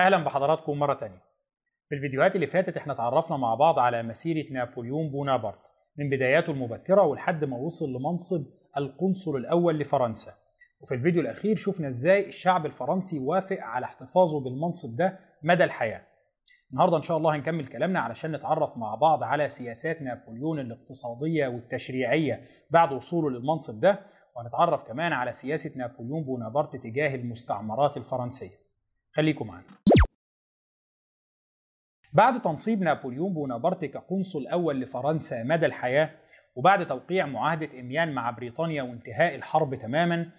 أهلا بحضراتكم مرة تانية. في الفيديوهات اللي فاتت إحنا اتعرفنا مع بعض على مسيرة نابليون بونابرت من بداياته المبكرة ولحد ما وصل لمنصب القنصل الأول لفرنسا. وفي الفيديو الأخير شفنا إزاي الشعب الفرنسي وافق على احتفاظه بالمنصب ده مدى الحياة. النهارده إن شاء الله هنكمل كلامنا علشان نتعرف مع بعض على سياسات نابليون الاقتصادية والتشريعية بعد وصوله للمنصب ده وهنتعرف كمان على سياسة نابليون بونابرت تجاه المستعمرات الفرنسية. خليكم معانا. بعد تنصيب نابليون بونابرت كقنصل أول لفرنسا مدى الحياة وبعد توقيع معاهدة إميان مع بريطانيا وانتهاء الحرب تماما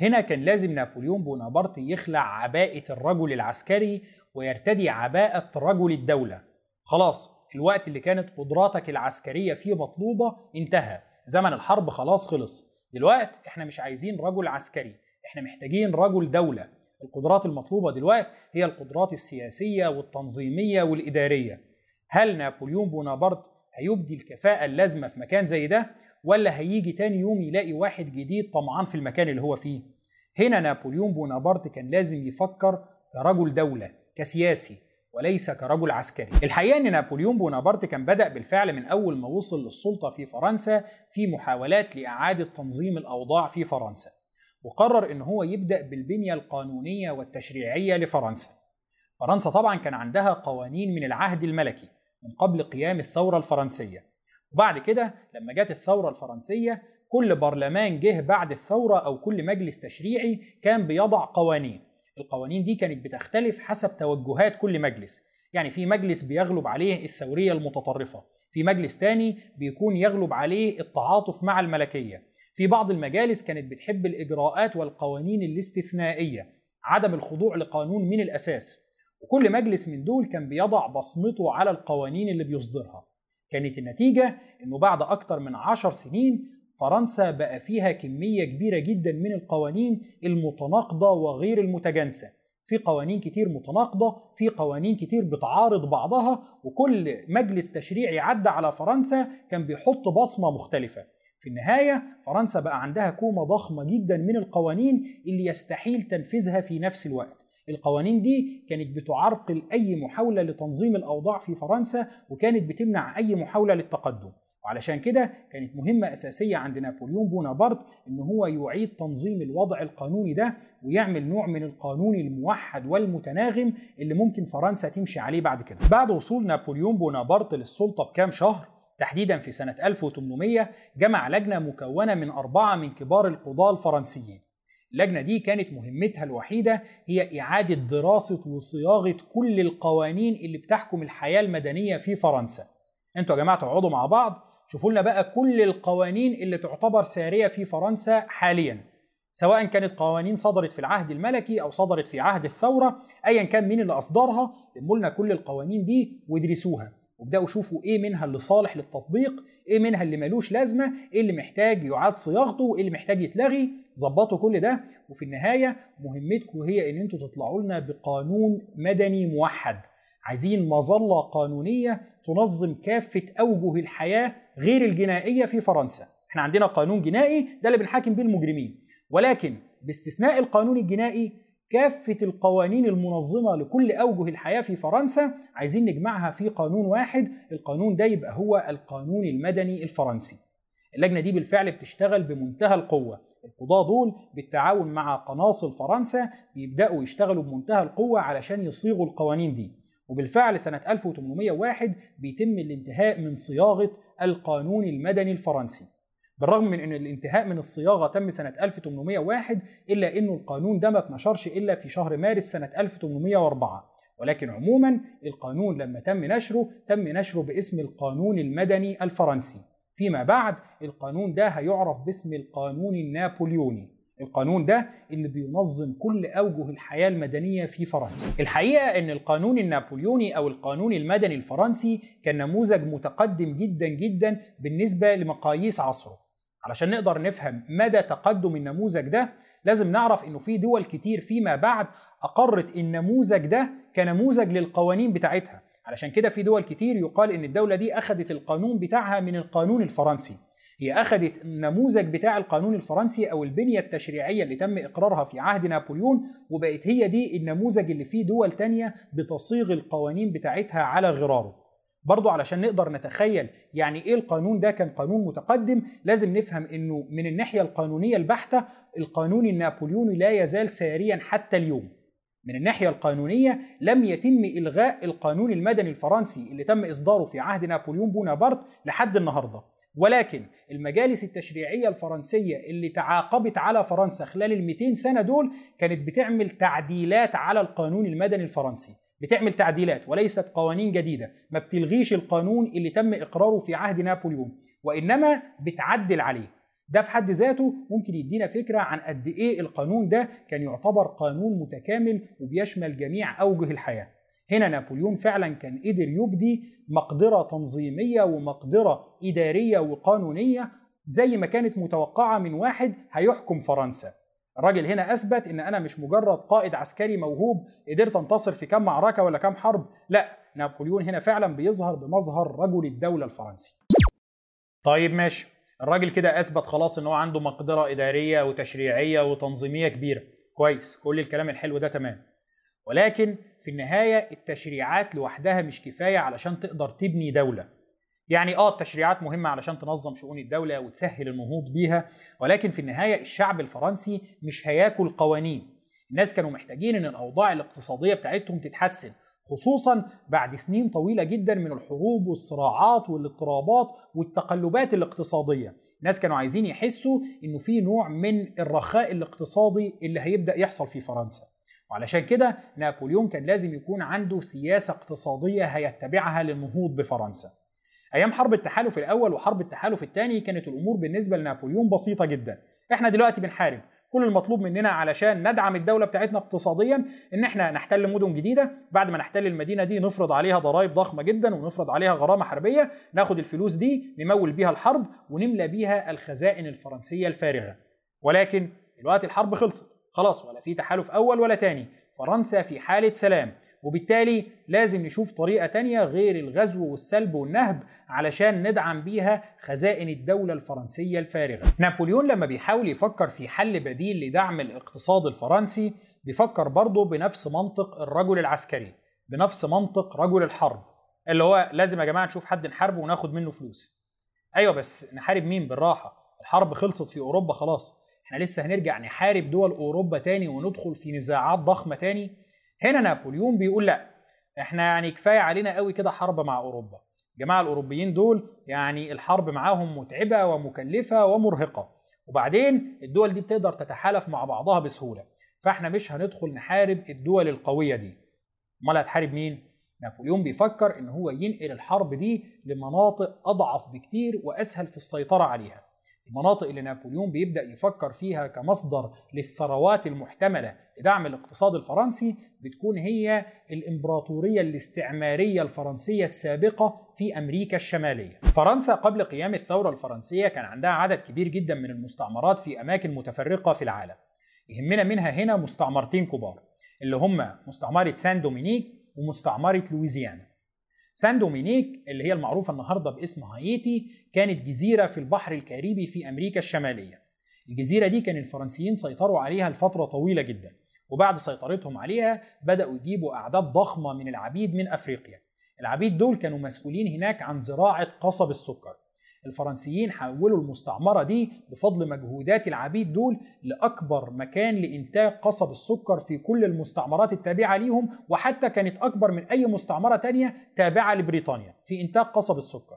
هنا كان لازم نابليون بونابرت يخلع عباءة الرجل العسكري ويرتدي عباءة رجل الدولة. خلاص الوقت اللي كانت قدراتك العسكرية فيه مطلوبة انتهى. زمن الحرب خلاص خلص. دلوقت إحنا مش عايزين رجل عسكري إحنا محتاجين رجل دولة. القدرات المطلوبة دلوقتي هي القدرات السياسية والتنظيمية والإدارية. هل نابليون بونابرت هيبدي الكفاءة اللازمة في مكان زي ده ولا هيجي تاني يوم يلاقي واحد جديد طمعان في المكان اللي هو فيه؟ هنا نابليون بونابرت كان لازم يفكر كرجل دولة كسياسي وليس كرجل عسكري. الحقيقة أن نابليون بونابرت كان بدأ بالفعل من أول ما وصل للسلطة في فرنسا في محاولات لإعادة تنظيم الأوضاع في فرنسا. وقرر إن هو يبدأ بالبنية القانونية والتشريعية لفرنسا. فرنسا طبعا كان عندها قوانين من العهد الملكي من قبل قيام الثورة الفرنسية. وبعد كده لما جت الثورة الفرنسية كل برلمان جه بعد الثورة أو كل مجلس تشريعي كان بيضع قوانين. القوانين دي كانت بتختلف حسب توجهات كل مجلس. يعني في مجلس بيغلب عليه الثورية المتطرفة، في مجلس تاني بيكون يغلب عليه التعاطف مع الملكية، في بعض المجالس كانت بتحب الإجراءات والقوانين الاستثنائية عدم الخضوع لقانون من الأساس. وكل مجلس من دول كان بيضع بصمته على القوانين اللي بيصدرها. كانت النتيجة أنه بعد أكتر من عشر سنين فرنسا بقى فيها كمية كبيرة جدا من القوانين المتناقضة وغير المتجانسة. في قوانين كتير متناقضة في قوانين كتير بتعارض بعضها وكل مجلس تشريعي عدى على فرنسا كان بيحط بصمة مختلفة. في النهاية فرنسا بقى عندها كومة ضخمة جدا من القوانين اللي يستحيل تنفيذها في نفس الوقت. القوانين دي كانت بتعرقل أي محاولة لتنظيم الأوضاع في فرنسا وكانت بتمنع أي محاولة للتقدم. وعلشان كده كانت مهمة أساسية عند نابليون بونابرت إن هو يعيد تنظيم الوضع القانوني ده ويعمل نوع من القانون الموحد والمتناغم اللي ممكن فرنسا تمشي عليه بعد كده. بعد وصول نابليون بونابرت للسلطة بكام شهر تحديدا في سنة 1800 جمع لجنة مكونة من أربعة من كبار القضاة الفرنسيين. اللجنة دي كانت مهمتها الوحيدة هي إعادة دراسة وصياغة كل القوانين اللي بتحكم الحياة المدنية في فرنسا. أنتوا يا جماعة تقعدوا مع بعض شوفوا لنا بقى كل القوانين اللي تعتبر سارية في فرنسا حاليا. سواء كانت قوانين صدرت في العهد الملكي أو صدرت في عهد الثورة ايا كان مين اللي أصدرها لموا لنا كل القوانين دي وادرسوها. وابدأوا شوفوا إيه منها اللي صالح للتطبيق إيه منها اللي ملوش لازمة إيه اللي محتاج يعاد صياغته وايه اللي محتاج يتلغي. ظبطوا كل ده. وفي النهاية مهمتكم هي إن أنتوا تطلعوا لنا بقانون مدني موحد. عايزين مظلة قانونية تنظم كافة أوجه الحياة غير الجنائية في فرنسا. إحنا عندنا قانون جنائي ده اللي بنحاكم بيه المجرمين. ولكن باستثناء القانون الجنائي كافة القوانين المنظمة لكل أوجه الحياة في فرنسا عايزين نجمعها في قانون واحد القانون ده يبقى هو القانون المدني الفرنسي. اللجنة دي بالفعل بتشتغل بمنتهى القوة. القضاة دول بالتعاون مع قناصل فرنسا بيبدأوا يشتغلوا بمنتهى القوة علشان يصيغوا القوانين دي. وبالفعل سنة 1801 بيتم الانتهاء من صياغة القانون المدني الفرنسي. بالرغم من إن الانتهاء من الصياغة تم سنة 1801 إلا انه القانون ده ما اتنشرش إلا في شهر مارس سنة 1804 ولكن عموما القانون لما تم نشره تم نشره باسم القانون المدني الفرنسي فيما بعد القانون ده هيعرف باسم القانون النابليوني القانون ده اللي بينظم كل أوجه الحياة المدنية في فرنسا. الحقيقة إن القانون النابليوني أو القانون المدني الفرنسي كان نموذج متقدم جدا جدا بالنسبة لمقاييس عصره. علشان نقدر نفهم مدى تقدم النموذج ده لازم نعرف إنه في دول كتير فيما بعد أقرت النموذج ده كنموذج للقوانين بتاعتها. علشان كده في دول كتير يقال إن الدولة دي أخذت القانون بتاعها من القانون الفرنسي. هي أخذت النموذج بتاع القانون الفرنسي أو البنية التشريعية اللي تم إقرارها في عهد نابليون وبقت هي دي النموذج اللي فيه دول تانية بتصيغ القوانين بتاعتها على غراره. برضو علشان نقدر نتخيل يعني إيه القانون ده كان قانون متقدم لازم نفهم إنه من الناحية القانونية البحتة القانون النابليوني لا يزال ساريا حتى اليوم. من الناحية القانونية لم يتم إلغاء القانون المدني الفرنسي اللي تم إصداره في عهد نابليون بونابرت لحد النهارده. ولكن المجالس التشريعية الفرنسية اللي تعاقبت على فرنسا خلال ال 200 سنة دول كانت بتعمل تعديلات على القانون المدني الفرنسي. بتعمل تعديلات وليست قوانين جديدة ما بتلغيش القانون اللي تم إقراره في عهد نابليون وإنما بتعدل عليه. ده في حد ذاته ممكن يدينا فكرة عن قد إيه القانون ده كان يعتبر قانون متكامل وبيشمل جميع أوجه الحياة. هنا نابليون فعلا كان قدر يبدي مقدرة تنظيمية ومقدرة إدارية وقانونية زي ما كانت متوقعة من واحد هيحكم فرنسا. الراجل هنا اثبت ان أنا مش مجرد قائد عسكري موهوب قدرت انتصر في كام معركة ولا كام حرب. لا نابليون هنا فعلا بيظهر بمظهر رجل الدولة الفرنسي. طيب ماشي. الراجل كده اثبت خلاص إن هو عنده مقدرة إدارية وتشريعية وتنظيمية كبيرة. كويس كل الكلام الحلو ده تمام. ولكن في النهاية التشريعات لوحدها مش كفاية علشان تقدر تبني دولة. يعني آه التشريعات مهمة علشان تنظم شؤون الدولة وتسهل النهوض بيها ولكن في النهاية الشعب الفرنسي مش هياكل قوانين. الناس كانوا محتاجين إن الأوضاع الاقتصادية بتاعتهم تتحسن خصوصا بعد سنين طويلة جدا من الحروب والصراعات والاضطرابات والتقلبات الاقتصادية. الناس كانوا عايزين يحسوا إنه في نوع من الرخاء الاقتصادي اللي هيبدأ يحصل في فرنسا. وعلشان كده نابليون كان لازم يكون عنده سياسة اقتصادية هيتبعها للنهوض بفرنسا. أيام حرب التحالف الأول وحرب التحالف الثاني كانت الأمور بالنسبة لنابليون بسيطة جدا. إحنا دلوقتي بنحارب. كل المطلوب مننا علشان ندعم الدولة بتاعتنا اقتصاديا إن إحنا نحتل مدن جديدة. بعد ما نحتل المدينة دي نفرض عليها ضرائب ضخمة جدا ونفرض عليها غرامة حربية. ناخد الفلوس دي نمول بيها الحرب ونملى بيها الخزائن الفرنسية الفارغة. ولكن دلوقتي الحرب خلصت. خلاص ولا في تحالف أول ولا تاني. فرنسا في حالة سلام. وبالتالي لازم نشوف طريقة تانية غير الغزو والسلب والنهب علشان ندعم بيها خزائن الدولة الفرنسية الفارغة. نابليون لما بيحاول يفكر في حل بديل لدعم الاقتصاد الفرنسي بيفكر برضه بنفس منطق الرجل العسكري بنفس منطق رجل الحرب اللي هو لازم يا جماعة نشوف حد نحاربه وناخد منه فلوس. أيوة بس نحارب مين بالراحة؟ الحرب خلصت في أوروبا خلاص. إحنا لسه هنرجع نحارب دول أوروبا تاني وندخل في نزاعات ضخمة تاني؟ هنا نابليون بيقول لا إحنا يعني كفاية علينا قوي كده حرب مع أوروبا. الجماعه الأوروبيين دول يعني الحرب معاهم متعبة ومكلفة ومرهقة. وبعدين الدول دي بتقدر تتحالف مع بعضها بسهولة. فإحنا مش هندخل نحارب الدول القوية دي. أمال هتحارب مين؟ نابليون بيفكر إن هو ينقل الحرب دي لمناطق أضعف بكتير وأسهل في السيطرة عليها. المناطق اللي نابليون بيبدأ يفكر فيها كمصدر للثروات المحتملة لدعم الاقتصاد الفرنسي بتكون هي الإمبراطورية الاستعمارية الفرنسية السابقة في أمريكا الشمالية. فرنسا قبل قيام الثورة الفرنسية كان عندها عدد كبير جدا من المستعمرات في أماكن متفرقة في العالم. يهمنا منها هنا مستعمرتين كبار اللي هم مستعمرة سان دومينيك ومستعمرة لويزيانا. سان دومينيك اللي هي المعروفة النهاردة باسم هايتي كانت جزيرة في البحر الكاريبي في أمريكا الشمالية. الجزيرة دي كان الفرنسيين سيطروا عليها لفترة طويلة جدا وبعد سيطرتهم عليها بدأوا يجيبوا أعداد ضخمة من العبيد من أفريقيا. العبيد دول كانوا مسؤولين هناك عن زراعة قصب السكر. الفرنسيين حولوا المستعمرة دي بفضل مجهودات العبيد دول لأكبر مكان لإنتاج قصب السكر في كل المستعمرات التابعة ليهم وحتى كانت أكبر من أي مستعمرة تانية تابعة لبريطانيا في إنتاج قصب السكر.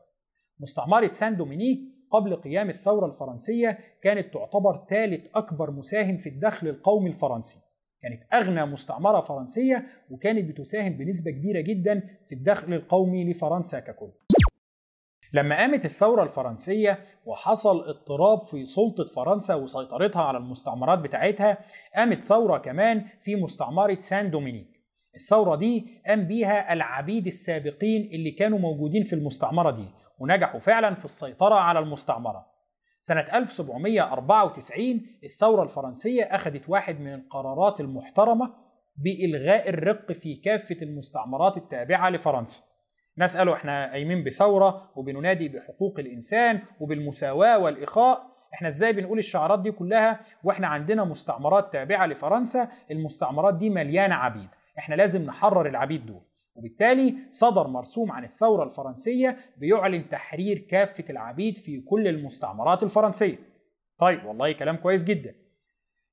مستعمرة سان دومينيك قبل قيام الثورة الفرنسية كانت تعتبر ثالث أكبر مساهم في الدخل القومي الفرنسي. كانت أغنى مستعمرة فرنسية وكانت بتساهم بنسبة كبيرة جدا في الدخل القومي لفرنسا ككل. لما قامت الثورة الفرنسية وحصل اضطراب في سلطة فرنسا وسيطرتها على المستعمرات بتاعتها قامت ثورة كمان في مستعمرة سان دومينيك. الثورة دي قام بيها العبيد السابقين اللي كانوا موجودين في المستعمرة دي ونجحوا فعلا في السيطرة على المستعمرة. سنة 1794 الثورة الفرنسية أخذت واحد من القرارات المحترمة بإلغاء الرق في كافة المستعمرات التابعة لفرنسا. ناس قالوا إحنا قايمين بثورة وبننادي بحقوق الإنسان وبالمساواة والإخاء. إحنا إزاي بنقول الشعارات دي كلها؟ وإحنا عندنا مستعمرات تابعة لفرنسا المستعمرات دي مليانة عبيد. إحنا لازم نحرر العبيد دول. وبالتالي صدر مرسوم عن الثورة الفرنسية بيعلن تحرير كافة العبيد في كل المستعمرات الفرنسية. طيب والله كلام كويس جدا.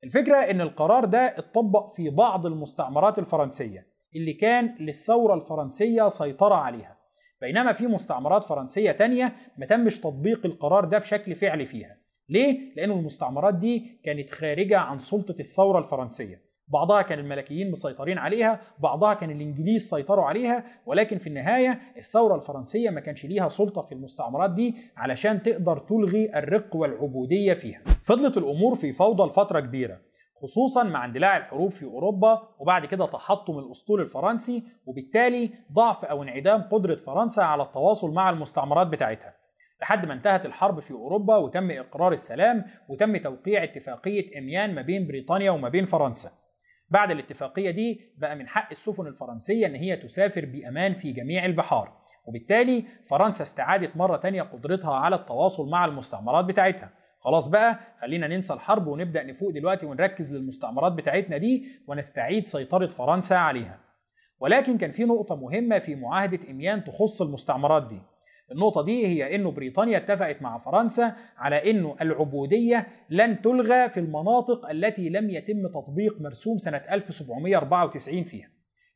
الفكرة إن القرار ده اتطبق في بعض المستعمرات الفرنسية. اللي كان للثورة الفرنسية سيطرة عليها. بينما في مستعمرات فرنسية تانية ما تمش تطبيق القرار ده بشكل فعلي فيها. ليه؟ لأن المستعمرات دي كانت خارجة عن سلطة الثورة الفرنسية. بعضها كان الملكيين مسيطرين عليها بعضها كان الإنجليز سيطروا عليها ولكن في النهاية الثورة الفرنسية ما كانش ليها سلطة في المستعمرات دي علشان تقدر تلغي الرق والعبودية فيها. فضلت الأمور في فوضى لفترة كبيرة. خصوصا مع اندلاع الحروب في أوروبا وبعد كده تحطم الأسطول الفرنسي وبالتالي ضعف أو انعدام قدرة فرنسا على التواصل مع المستعمرات بتاعتها. لحد ما انتهت الحرب في أوروبا وتم إقرار السلام وتم توقيع اتفاقية إميان ما بين بريطانيا وما بين فرنسا. بعد الاتفاقية دي بقى من حق السفن الفرنسية إن هي تسافر بأمان في جميع البحار. وبالتالي فرنسا استعادت مرة تانية قدرتها على التواصل مع المستعمرات بتاعتها. خلاص بقى خلينا ننسى الحرب ونبدأ نفوق دلوقتي ونركز للمستعمرات بتاعتنا دي ونستعيد سيطرة فرنسا عليها ولكن كان في نقطة مهمة في معاهدة إميان تخص المستعمرات دي النقطة دي هي إنه بريطانيا اتفقت مع فرنسا على إنه العبودية لن تلغى في المناطق التي لم يتم تطبيق مرسوم سنة 1794 فيها.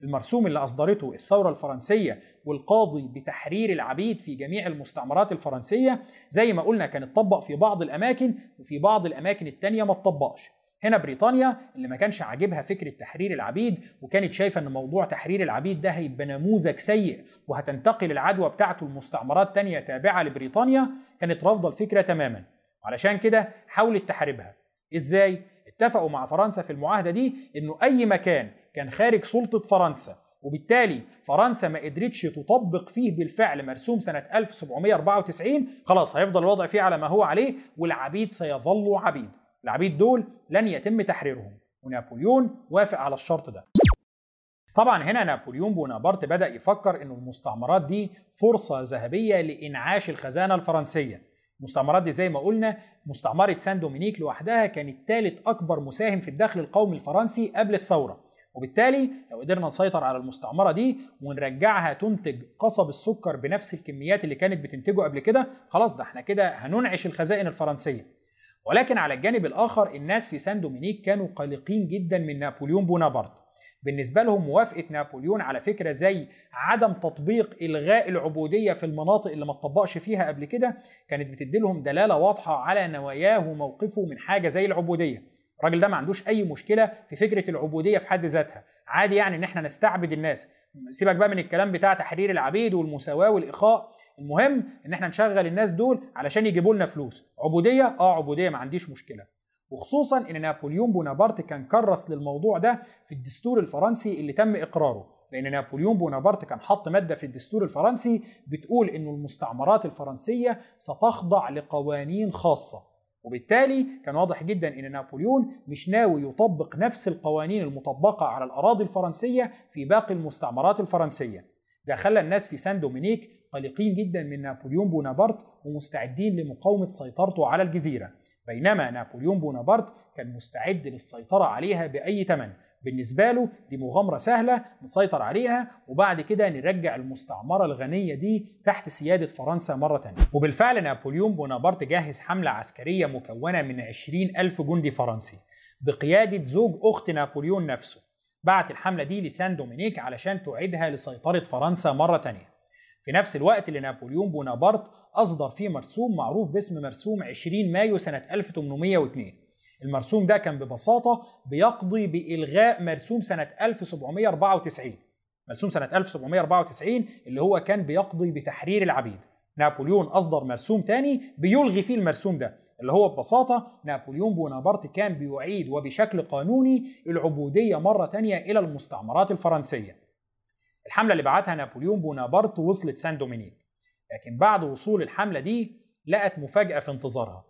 المرسوم اللي أصدرته الثورة الفرنسية والقاضي بتحرير العبيد في جميع المستعمرات الفرنسية زي ما قلنا كان اتطبق في بعض الأماكن وفي بعض الأماكن التانية ما اتطبقش. هنا بريطانيا اللي ما كانش عاجبها فكرة تحرير العبيد وكانت شايفة إن موضوع تحرير العبيد ده هيبقى نموذج سيء وهتنتقل العدوى بتاعته لمستعمرات تانية تابعة لبريطانيا كانت رافضة الفكرة تماما. وعلشان كده حاولت تحاربها. إزاي؟ اتفقوا مع فرنسا في المعاهدة دي إنه أي مكان كان خارج سلطة فرنسا وبالتالي فرنسا ما قدرتش تطبق فيه بالفعل مرسوم سنة 1794 خلاص هيفضل الوضع فيه على ما هو عليه والعبيد سيظلوا عبيد. العبيد دول لن يتم تحريرهم ونابليون وافق على الشرط ده. طبعا هنا نابليون بونابرت بدأ يفكر أن المستعمرات دي فرصة ذهبية لإنعاش الخزانة الفرنسية. المستعمرات دي زي ما قلنا مستعمرة سان دومينيك لوحدها كانت ثالث أكبر مساهم في الدخل القومي الفرنسي قبل الثورة. وبالتالي لو قدرنا نسيطر على المستعمرة دي ونرجعها تنتج قصب السكر بنفس الكميات اللي كانت بتنتجه قبل كده خلاص ده إحنا كده هننعش الخزائن الفرنسية. ولكن على الجانب الآخر الناس في سان دومينيك كانوا قلقين جدا من نابليون بونابرت. بالنسبة لهم موافقة نابليون على فكرة زي عدم تطبيق إلغاء العبودية في المناطق اللي ما اتطبقش فيها قبل كده كانت بتدي لهم دلالة واضحة على نواياه وموقفه من حاجة زي العبودية. الراجل ده ما عندوش أي مشكلة في فكرة العبودية في حد ذاتها. عادي يعني إن إحنا نستعبد الناس. سيبك بقى من الكلام بتاع تحرير العبيد والمساواة والإخاء المهم إن إحنا نشغل الناس دول علشان يجيبوا لنا فلوس. عبودية؟ آه عبودية ما عنديش مشكلة. وخصوصا إن نابليون بونابرت كان كرس للموضوع ده في الدستور الفرنسي اللي تم إقراره. لأن نابليون بونابرت كان حط مادة في الدستور الفرنسي بتقول إنه المستعمرات الفرنسية ستخضع لقوانين خاصة. وبالتالي كان واضح جدا إن نابليون مش ناوي يطبق نفس القوانين المطبقة على الأراضي الفرنسية في باقي المستعمرات الفرنسية. ده خلى الناس في سان دومينيك قلقين جدا من نابليون بونابرت ومستعدين لمقاومة سيطرته على الجزيرة. بينما نابليون بونابرت كان مستعد للسيطرة عليها بأي ثمن. بالنسبة له دي مغامرة سهلة نسيطر عليها وبعد كده نرجع المستعمرة الغنية دي تحت سيادة فرنسا مرة تانية. وبالفعل نابليون بونابرت جهز حملة عسكرية مكونة من 20 ألف جندي فرنسي بقيادة زوج أخت نابليون نفسه. بعت الحملة دي لسان دومينيك علشان تعيدها لسيطرة فرنسا مرة تانية. في نفس الوقت اللي نابليون بونابرت أصدر فيه مرسوم معروف باسم مرسوم 20 مايو سنة 1802 المرسوم ده كان ببساطة بيقضي بإلغاء مرسوم سنة 1794 مرسوم سنة 1794 اللي هو كان بيقضي بتحرير العبيد. نابليون أصدر مرسوم تاني بيلغي فيه المرسوم ده اللي هو ببساطة نابليون بونابرت كان بيعيد وبشكل قانوني العبودية مرة تانية إلى المستعمرات الفرنسية. الحملة اللي بعتها نابليون بونابرت وصلت سان دومينيك. لكن بعد وصول الحملة دي لقت مفاجأة في انتظارها.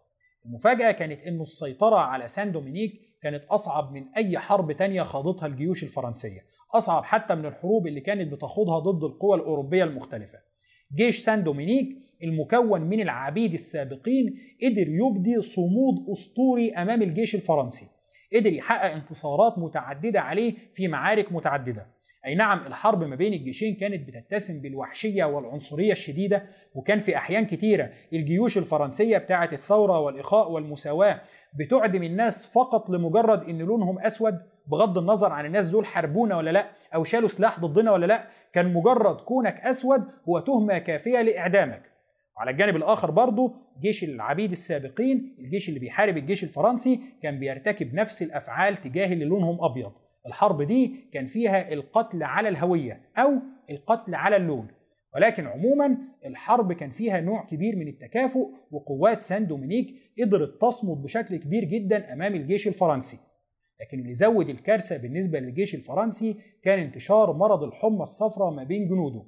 المفاجأة كانت إنه السيطرة على سان دومينيك كانت أصعب من أي حرب تانية خاضتها الجيوش الفرنسية أصعب حتى من الحروب اللي كانت بتخوضها ضد القوى الأوروبية المختلفة. جيش سان دومينيك المكون من العبيد السابقين قدر يبدي صمود أسطوري أمام الجيش الفرنسي قدر يحقق انتصارات متعددة عليه في معارك متعددة. أي نعم الحرب ما بين الجيشين كانت بتتسم بالوحشية والعنصرية الشديدة وكان في أحيان كتيرة الجيوش الفرنسية بتاعة الثورة والإخاء والمساواة بتعدم الناس فقط لمجرد إن لونهم أسود بغض النظر عن الناس دول حاربونا ولا لأ أو شالوا سلاح ضدنا ولا لأ كان مجرد كونك أسود هو تهمة كافية لإعدامك. وعلى الجانب الآخر برضه جيش العبيد السابقين الجيش اللي بيحارب الجيش الفرنسي كان بيرتكب نفس الأفعال تجاه اللي لونهم أبيض. الحرب دي كان فيها القتل على الهوية أو القتل على اللون. ولكن عموما الحرب كان فيها نوع كبير من التكافؤ وقوات سان دومينيك قدرت تصمد بشكل كبير جدا أمام الجيش الفرنسي. لكن اللي زود الكارثة بالنسبة للجيش الفرنسي كان انتشار مرض الحمى الصفراء ما بين جنوده.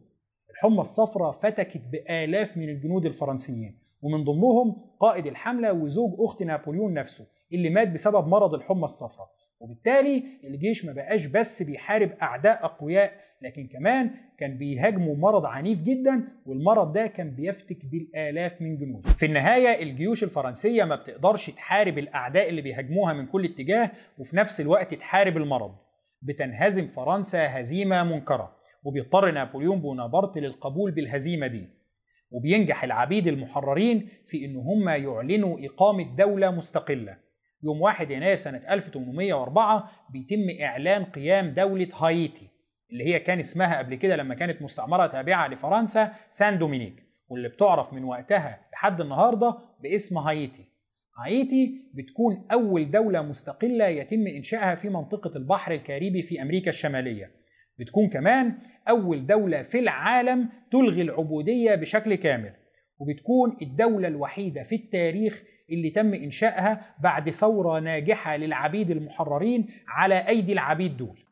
الحمى الصفراء فتكت بآلاف من الجنود الفرنسيين ومن ضمنهم قائد الحملة وزوج أخت نابليون نفسه اللي مات بسبب مرض الحمى الصفراء. وبالتالي الجيش ما بقاش بس بيحارب أعداء أقوياء لكن كمان كان بيهاجموا مرض عنيف جدا والمرض ده كان بيفتك بالآلاف من جنود في النهاية الجيوش الفرنسية ما بتقدرش تحارب الأعداء اللي بيهاجموها من كل اتجاه وفي نفس الوقت تحارب المرض. بتنهزم فرنسا هزيمة منكرة وبيضطر نابليون بونابرت للقبول بالهزيمة دي. وبينجح العبيد المحررين في إن هم يعلنوا إقامة دولة مستقلة. يوم 1 يناير سنة 1804 بيتم إعلان قيام دولة هايتي اللي هي كان اسمها قبل كده لما كانت مستعمرة تابعة لفرنسا سان دومينيك واللي بتعرف من وقتها لحد النهارده باسم هايتي. هايتي بتكون أول دولة مستقلة يتم إنشائها في منطقة البحر الكاريبي في أمريكا الشمالية. بتكون كمان أول دولة في العالم تلغي العبودية بشكل كامل. وبتكون الدولة الوحيدة في التاريخ اللي تم إنشائها بعد ثورة ناجحة للعبيد المحررين على أيدي العبيد دول.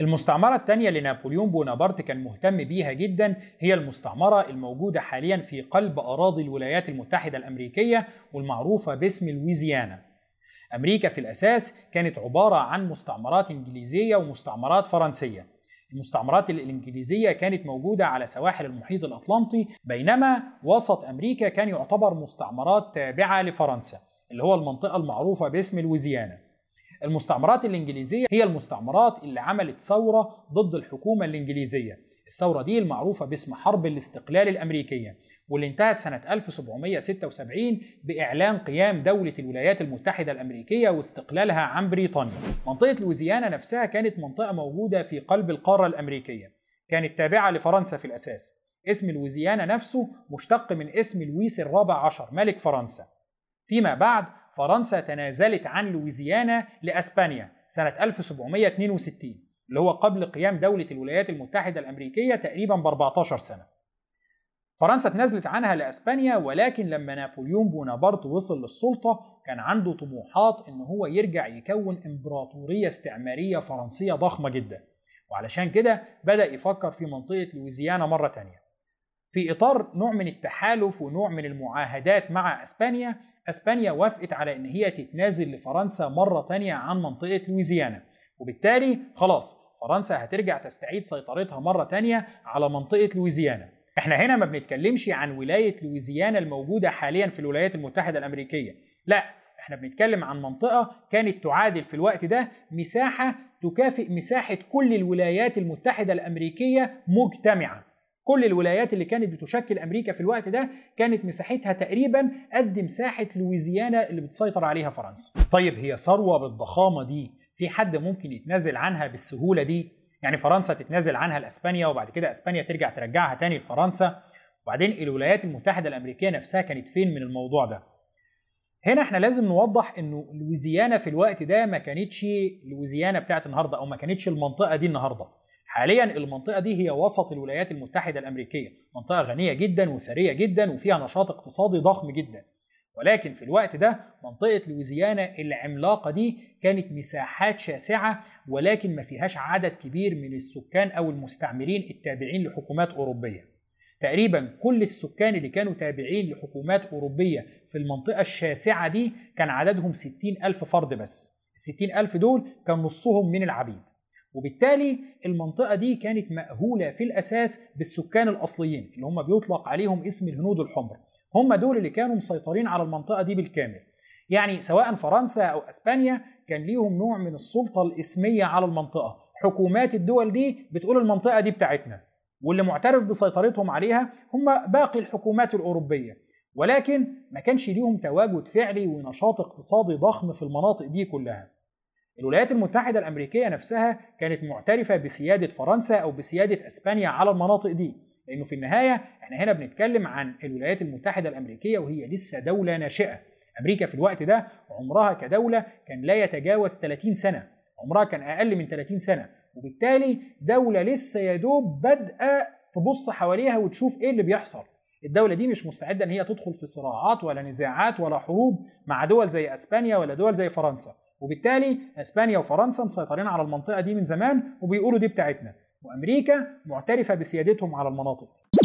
المستعمرة الثانية لنابليون بونابرت كان مهتم بيها جدا هي المستعمرة الموجودة حاليا في قلب أراضي الولايات المتحدة الأمريكية والمعروفة باسم لويزيانا. أمريكا في الأساس كانت عبارة عن مستعمرات إنجليزية ومستعمرات فرنسية. المستعمرات الإنجليزية كانت موجودة على سواحل المحيط الأطلنطي بينما وسط أمريكا كان يعتبر مستعمرات تابعة لفرنسا اللي هو المنطقة المعروفة باسم لويزيانا المستعمرات الإنجليزية هي المستعمرات اللي عملت ثورة ضد الحكومة الإنجليزية. الثورة دي المعروفة باسم حرب الاستقلال الأمريكية واللي انتهت سنة 1776 بإعلان قيام دولة الولايات المتحدة الأمريكية واستقلالها عن بريطانيا. منطقة لويزيانا نفسها كانت منطقة موجودة في قلب القارة الأمريكية كانت تابعة لفرنسا في الأساس. اسم لويزيانا نفسه مشتق من اسم لويس الرابع عشر ملك فرنسا. فيما بعد فرنسا تنازلت عن لويزيانا لأسبانيا سنة 1762 اللي هو قبل قيام دولة الولايات المتحدة الأمريكية تقريبا ب 14 سنة. فرنسا تنازلت عنها لأسبانيا ولكن لما نابليون بونابرت وصل للسلطة كان عنده طموحات إن هو يرجع يكون إمبراطورية استعمارية فرنسية ضخمة جدا. وعلشان كده بدأ يفكر في منطقة لويزيانا مرة تانية. في إطار نوع من التحالف ونوع من المعاهدات مع أسبانيا أسبانيا وافقت على إن هي تتنازل لفرنسا مرة تانية عن منطقة لويزيانا وبالتالي خلاص فرنسا هترجع تستعيد سيطرتها مرة تانية على منطقة لويزيانا. إحنا هنا ما بنتكلمش عن ولاية لويزيانا الموجودة حاليا في الولايات المتحدة الأمريكية. لا إحنا بنتكلم عن منطقة كانت تعادل في الوقت ده مساحة تكافئ مساحة كل الولايات المتحدة الأمريكية مجتمعة. كل الولايات اللي كانت بتشكل أمريكا في الوقت ده كانت مساحتها تقريبا قد مساحة لويزيانا اللي بتسيطر عليها فرنسا. طيب هي ثروة بالضخامة دي في حد ممكن يتنازل عنها بالسهولة دي؟ يعني فرنسا تتنازل عنها لأسبانيا وبعد كده أسبانيا ترجع ترجعها تاني لفرنسا. وبعدين الولايات المتحدة الأمريكية نفسها كانت فين من الموضوع ده؟ هنا إحنا لازم نوضح إنه لويزيانا في الوقت ده ما كانتش لويزيانا بتاعت النهارده أو ما كانتش المنطقة دي النهارده. حاليا المنطقة دي هي وسط الولايات المتحدة الأمريكية. منطقة غنية جدا وثرية جدا وفيها نشاط اقتصادي ضخم جدا. ولكن في الوقت ده منطقة لويزيانا العملاقة دي كانت مساحات شاسعة ولكن ما فيهاش عدد كبير من السكان أو المستعمرين التابعين لحكومات أوروبية. تقريبا كل السكان اللي كانوا تابعين لحكومات أوروبية في المنطقة الشاسعة دي كان عددهم 60 ألف فرد بس. الستين ألف دول كان نصهم من العبيد. وبالتالي المنطقة دي كانت مأهولة في الأساس بالسكان الأصليين اللي هم بيطلق عليهم اسم الهنود الحمر. هم دول اللي كانوا مسيطرين على المنطقة دي بالكامل. يعني سواء فرنسا أو أسبانيا كان ليهم نوع من السلطة الإسمية على المنطقة. حكومات الدول دي بتقول المنطقة دي بتاعتنا واللي معترف بسيطرتهم عليها هم باقي الحكومات الأوروبية. ولكن ما كانش ليهم تواجد فعلي ونشاط اقتصادي ضخم في المناطق دي كلها. الولايات المتحدة الأمريكية نفسها كانت معترفة بسيادة فرنسا أو بسيادة أسبانيا على المناطق دي. لأنه في النهاية إحنا هنا بنتكلم عن الولايات المتحدة الأمريكية وهي لسه دولة ناشئة. أمريكا في الوقت ده عمرها كدولة كان لا يتجاوز 30 سنة. عمرها كان أقل من 30 سنة. وبالتالي دولة لسه يا دوب بادئة تبص حواليها وتشوف إيه اللي بيحصل. الدولة دي مش مستعدة إن هي تدخل في صراعات ولا نزاعات ولا حروب مع دول زي أسبانيا ولا دول زي فرنسا. وبالتالي أسبانيا وفرنسا مسيطرين على المنطقة دي من زمان وبيقولوا دي بتاعتنا. وأمريكا معترفة بسيادتهم على المناطق دي.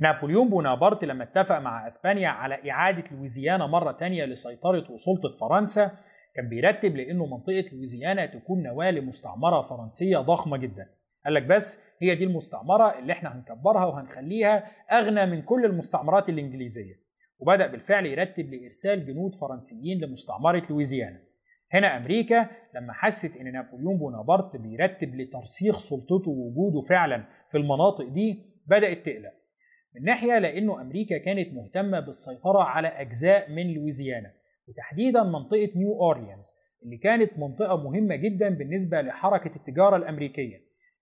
نابليون بونابرت لما اتفق مع إسبانيا على إعادة لويزيانا مرة تانية لسيطرة وسلطة فرنسا كان بيرتب لأنه منطقة لويزيانا تكون نواة لمستعمرة فرنسية ضخمة جدا. قال لك بس هي دي المستعمرة اللي إحنا هنكبرها وهنخليها أغنى من كل المستعمرات الإنجليزية. وبدأ بالفعل يرتب لإرسال جنود فرنسيين لمستعمرة لويزيانا. هنا أمريكا لما حست إن نابليون بونابرت بيرتب لترسيخ سلطته ووجوده فعلا في المناطق دي بدأت تقلق. من ناحية لأنه أمريكا كانت مهتمة بالسيطرة على أجزاء من لويزيانا وتحديدا منطقة نيو أورليانز اللي كانت منطقة مهمة جدا بالنسبة لحركة التجارة الأمريكية.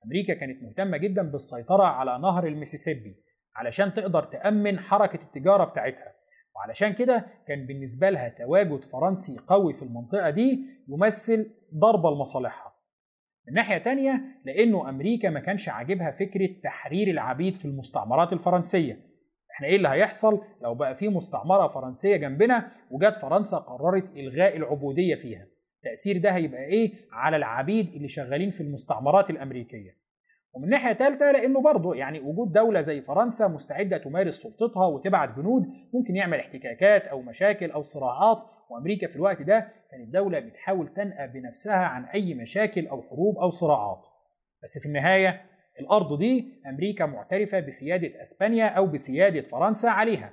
أمريكا كانت مهتمة جدا بالسيطرة على نهر المسيسيبي علشان تقدر تأمن حركة التجارة بتاعتها. وعلشان كده كان بالنسبة لها تواجد فرنسي قوي في المنطقة دي يمثل ضربة لمصالحها. من ناحية تانية لأنه أمريكا ما كانش عاجبها فكرة تحرير العبيد في المستعمرات الفرنسية. إحنا إيه اللي هيحصل؟ لو بقى في مستعمرة فرنسية جنبنا وجات فرنسا قررت إلغاء العبودية فيها. تأثير ده هيبقى إيه؟ على العبيد اللي شغالين في المستعمرات الأمريكية. ومن ناحية ثالثه لأنه برضه يعني وجود دولة زي فرنسا مستعدة تمارس سلطتها وتبعت جنود ممكن يعمل احتكاكات أو مشاكل أو صراعات وأمريكا في الوقت ده كانت دولة بتحاول تنأى بنفسها عن أي مشاكل أو حروب أو صراعات. بس في النهاية الأرض دي أمريكا معترفة بسيادة أسبانيا أو بسيادة فرنسا عليها.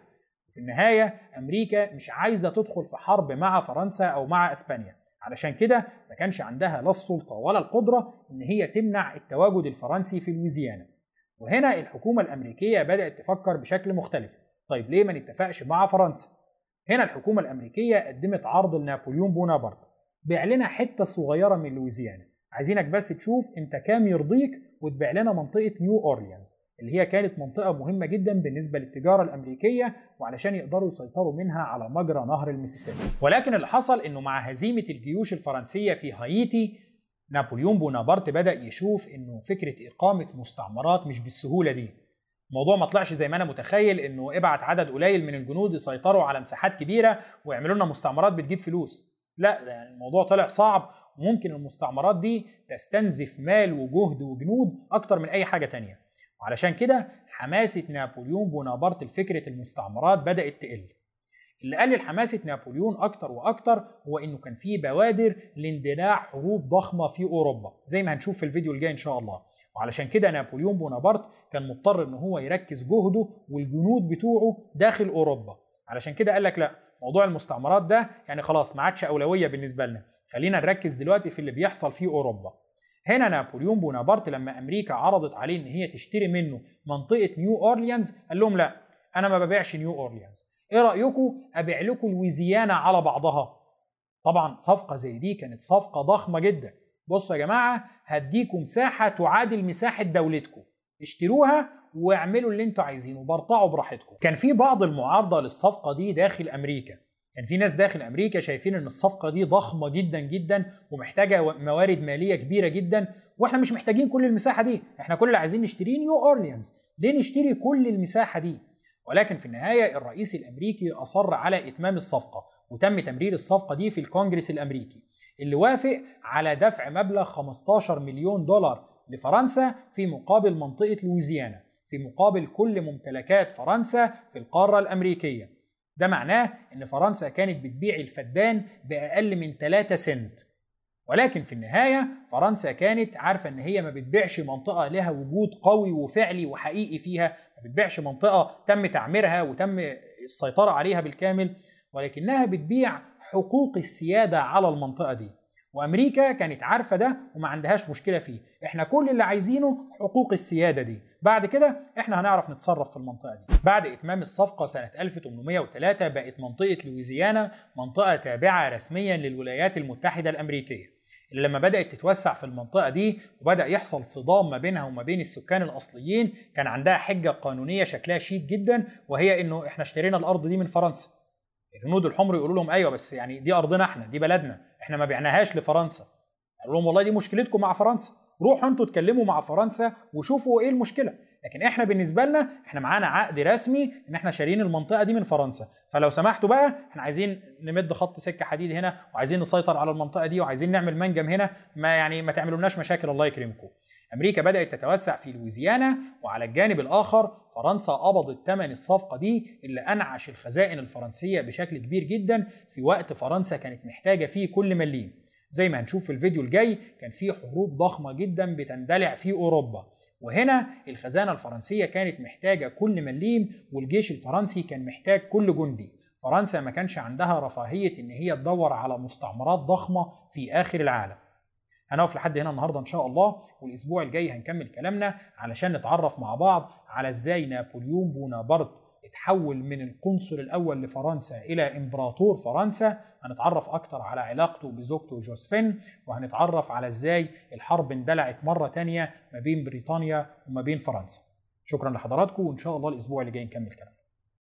وفي النهاية أمريكا مش عايزة تدخل في حرب مع فرنسا أو مع أسبانيا. علشان كده ما كانش عندها لا السلطة ولا القدرة إن هي تمنع التواجد الفرنسي في لويزيانا. وهنا الحكومة الأمريكية بدأت تفكر بشكل مختلف. طيب ليه ما نتفقش مع فرنسا؟ هنا الحكومة الأمريكية قدمت عرض لنابليون بونابرت. بيع لنا حتة صغيرة من لويزيانا. عايزينك بس تشوف أنت كام يرضيك وتبيع لنا منطقة نيو أورليانز. اللي هي كانت منطقة مهمة جدا بالنسبة للتجارة الأمريكية وعلشان يقدروا يسيطروا منها على مجرى نهر المسيسيبي. ولكن اللي حصل إنه مع هزيمة الجيوش الفرنسية في هايتي نابليون بونابرت بدأ يشوف إنه فكرة إقامة مستعمرات مش بالسهولة دي. الموضوع ما طلعش زي ما أنا متخيل إنه إبعت عدد قليل من الجنود يسيطروا على مساحات كبيرة ويعملوا لنا مستعمرات بتجيب فلوس. لا الموضوع طلع صعب وممكن المستعمرات دي تستنزف مال وجهد وجنود أكتر من أي حاجة تانية. وعلشان كده حماسة نابليون بونابرت لفكرة المستعمرات بدأت تقل. اللي قلل حماسة نابليون أكتر وأكتر هو إنه كان في بوادر لاندلاع حروب ضخمة في أوروبا زي ما هنشوف في الفيديو الجاي إن شاء الله. وعلشان كده نابليون بونابرت كان مضطر إن هو يركز جهده والجنود بتوعه داخل أوروبا. علشان كده قال لك لا موضوع المستعمرات ده يعني خلاص ما عادش أولوية بالنسبة لنا. خلينا نركز دلوقتي في اللي بيحصل في أوروبا. هنا نابليون بونابرت لما أمريكا عرضت عليه إن هي تشتري منه منطقة نيو أورليانز قال لهم لا أنا ما ببيعش نيو أورليانز. إيه رأيكم؟ أبيع لكم لويزيانا على بعضها. طبعا صفقة زي دي كانت صفقة ضخمة جدا. بصوا يا جماعة هديكم مساحه تعادل مساحة دولتكم. اشتروها واعملوا اللي أنتوا عايزينه برطعوا براحتكم. كان في بعض المعارضة للصفقة دي داخل أمريكا. كان في ناس داخل أمريكا شايفين إن الصفقة دي ضخمة جدا جدا ومحتاجة موارد مالية كبيرة جدا وإحنا مش محتاجين كل المساحة دي. إحنا كل اللي عايزين نشتريه نيو أورليانز. ليه نشتري كل المساحة دي؟ ولكن في النهاية الرئيس الأمريكي أصر على إتمام الصفقة وتم تمرير الصفقة دي في الكونجرس الأمريكي اللي وافق على دفع مبلغ 15 مليون دولار لفرنسا في مقابل منطقة لويزيانا في مقابل كل ممتلكات فرنسا في القارة الأمريكية. ده معناه إن فرنسا كانت بتبيع الفدان بأقل من 3 سنت. ولكن في النهاية فرنسا كانت عارفة إن هي ما بتبيعش منطقة لها وجود قوي وفعلي وحقيقي فيها ما بتبيعش منطقة تم تعميرها وتم السيطرة عليها بالكامل ولكنها بتبيع حقوق السيادة على المنطقة دي. وأمريكا كانت عارفة ده وما عندهاش مشكلة فيه. إحنا كل اللي عايزينه حقوق السيادة دي. بعد كده إحنا هنعرف نتصرف في المنطقة دي. بعد إتمام الصفقة سنة 1803 بقت منطقة لويزيانا منطقة تابعة رسميا للولايات المتحدة الأمريكية. اللي لما بدأت تتوسع في المنطقة دي وبدأ يحصل صدام ما بينها وما بين السكان الأصليين كان عندها حجة قانونية شكلها شيك جدا وهي إنه إحنا اشترينا الأرض دي من فرنسا. الهنود الحمر يقولوا لهم أيوه بس يعني دي أرضنا إحنا دي بلدنا. إحنا ما بعناهاش لفرنسا. قالوا لهم والله دي مشكلتكم مع فرنسا. روحوا أنتوا اتكلموا مع فرنسا وشوفوا إيه المشكلة. لكن إحنا بالنسبة لنا إحنا معانا عقد رسمي ان إحنا شاريين المنطقة دي من فرنسا. فلو سمحتوا بقى إحنا عايزين نمد خط سكة حديد هنا وعايزين نسيطر على المنطقة دي وعايزين نعمل منجم هنا. ما يعني ما تعملولناش مشاكل الله يكرمكم. أمريكا بدأت تتوسع في لويزيانا وعلى الجانب الآخر. فرنسا قبضت ثمن الصفقة دي اللي أنعش الخزائن الفرنسية بشكل كبير جدا في وقت فرنسا كانت محتاجة فيه كل مليم. زي ما هنشوف في الفيديو الجاي كان في حروب ضخمة جدا بتندلع في أوروبا. وهنا الخزانة الفرنسية كانت محتاجة كل مليم والجيش الفرنسي كان محتاج كل جندي. فرنسا ما كانش عندها رفاهية إن هي تدور على مستعمرات ضخمة في آخر العالم. هنقف لحد هنا النهارده إن شاء الله والأسبوع الجاي هنكمل كلامنا علشان نتعرف مع بعض على إزاي نابليون بونابرت اتحول من القنصل الأول لفرنسا إلى إمبراطور فرنسا هنتعرف أكتر على علاقته بزوجته جوزفين وهنتعرف على إزاي الحرب اندلعت مرة تانية ما بين بريطانيا وما بين فرنسا. شكرا لحضراتكم وإن شاء الله الأسبوع اللي جاي نكمل كلام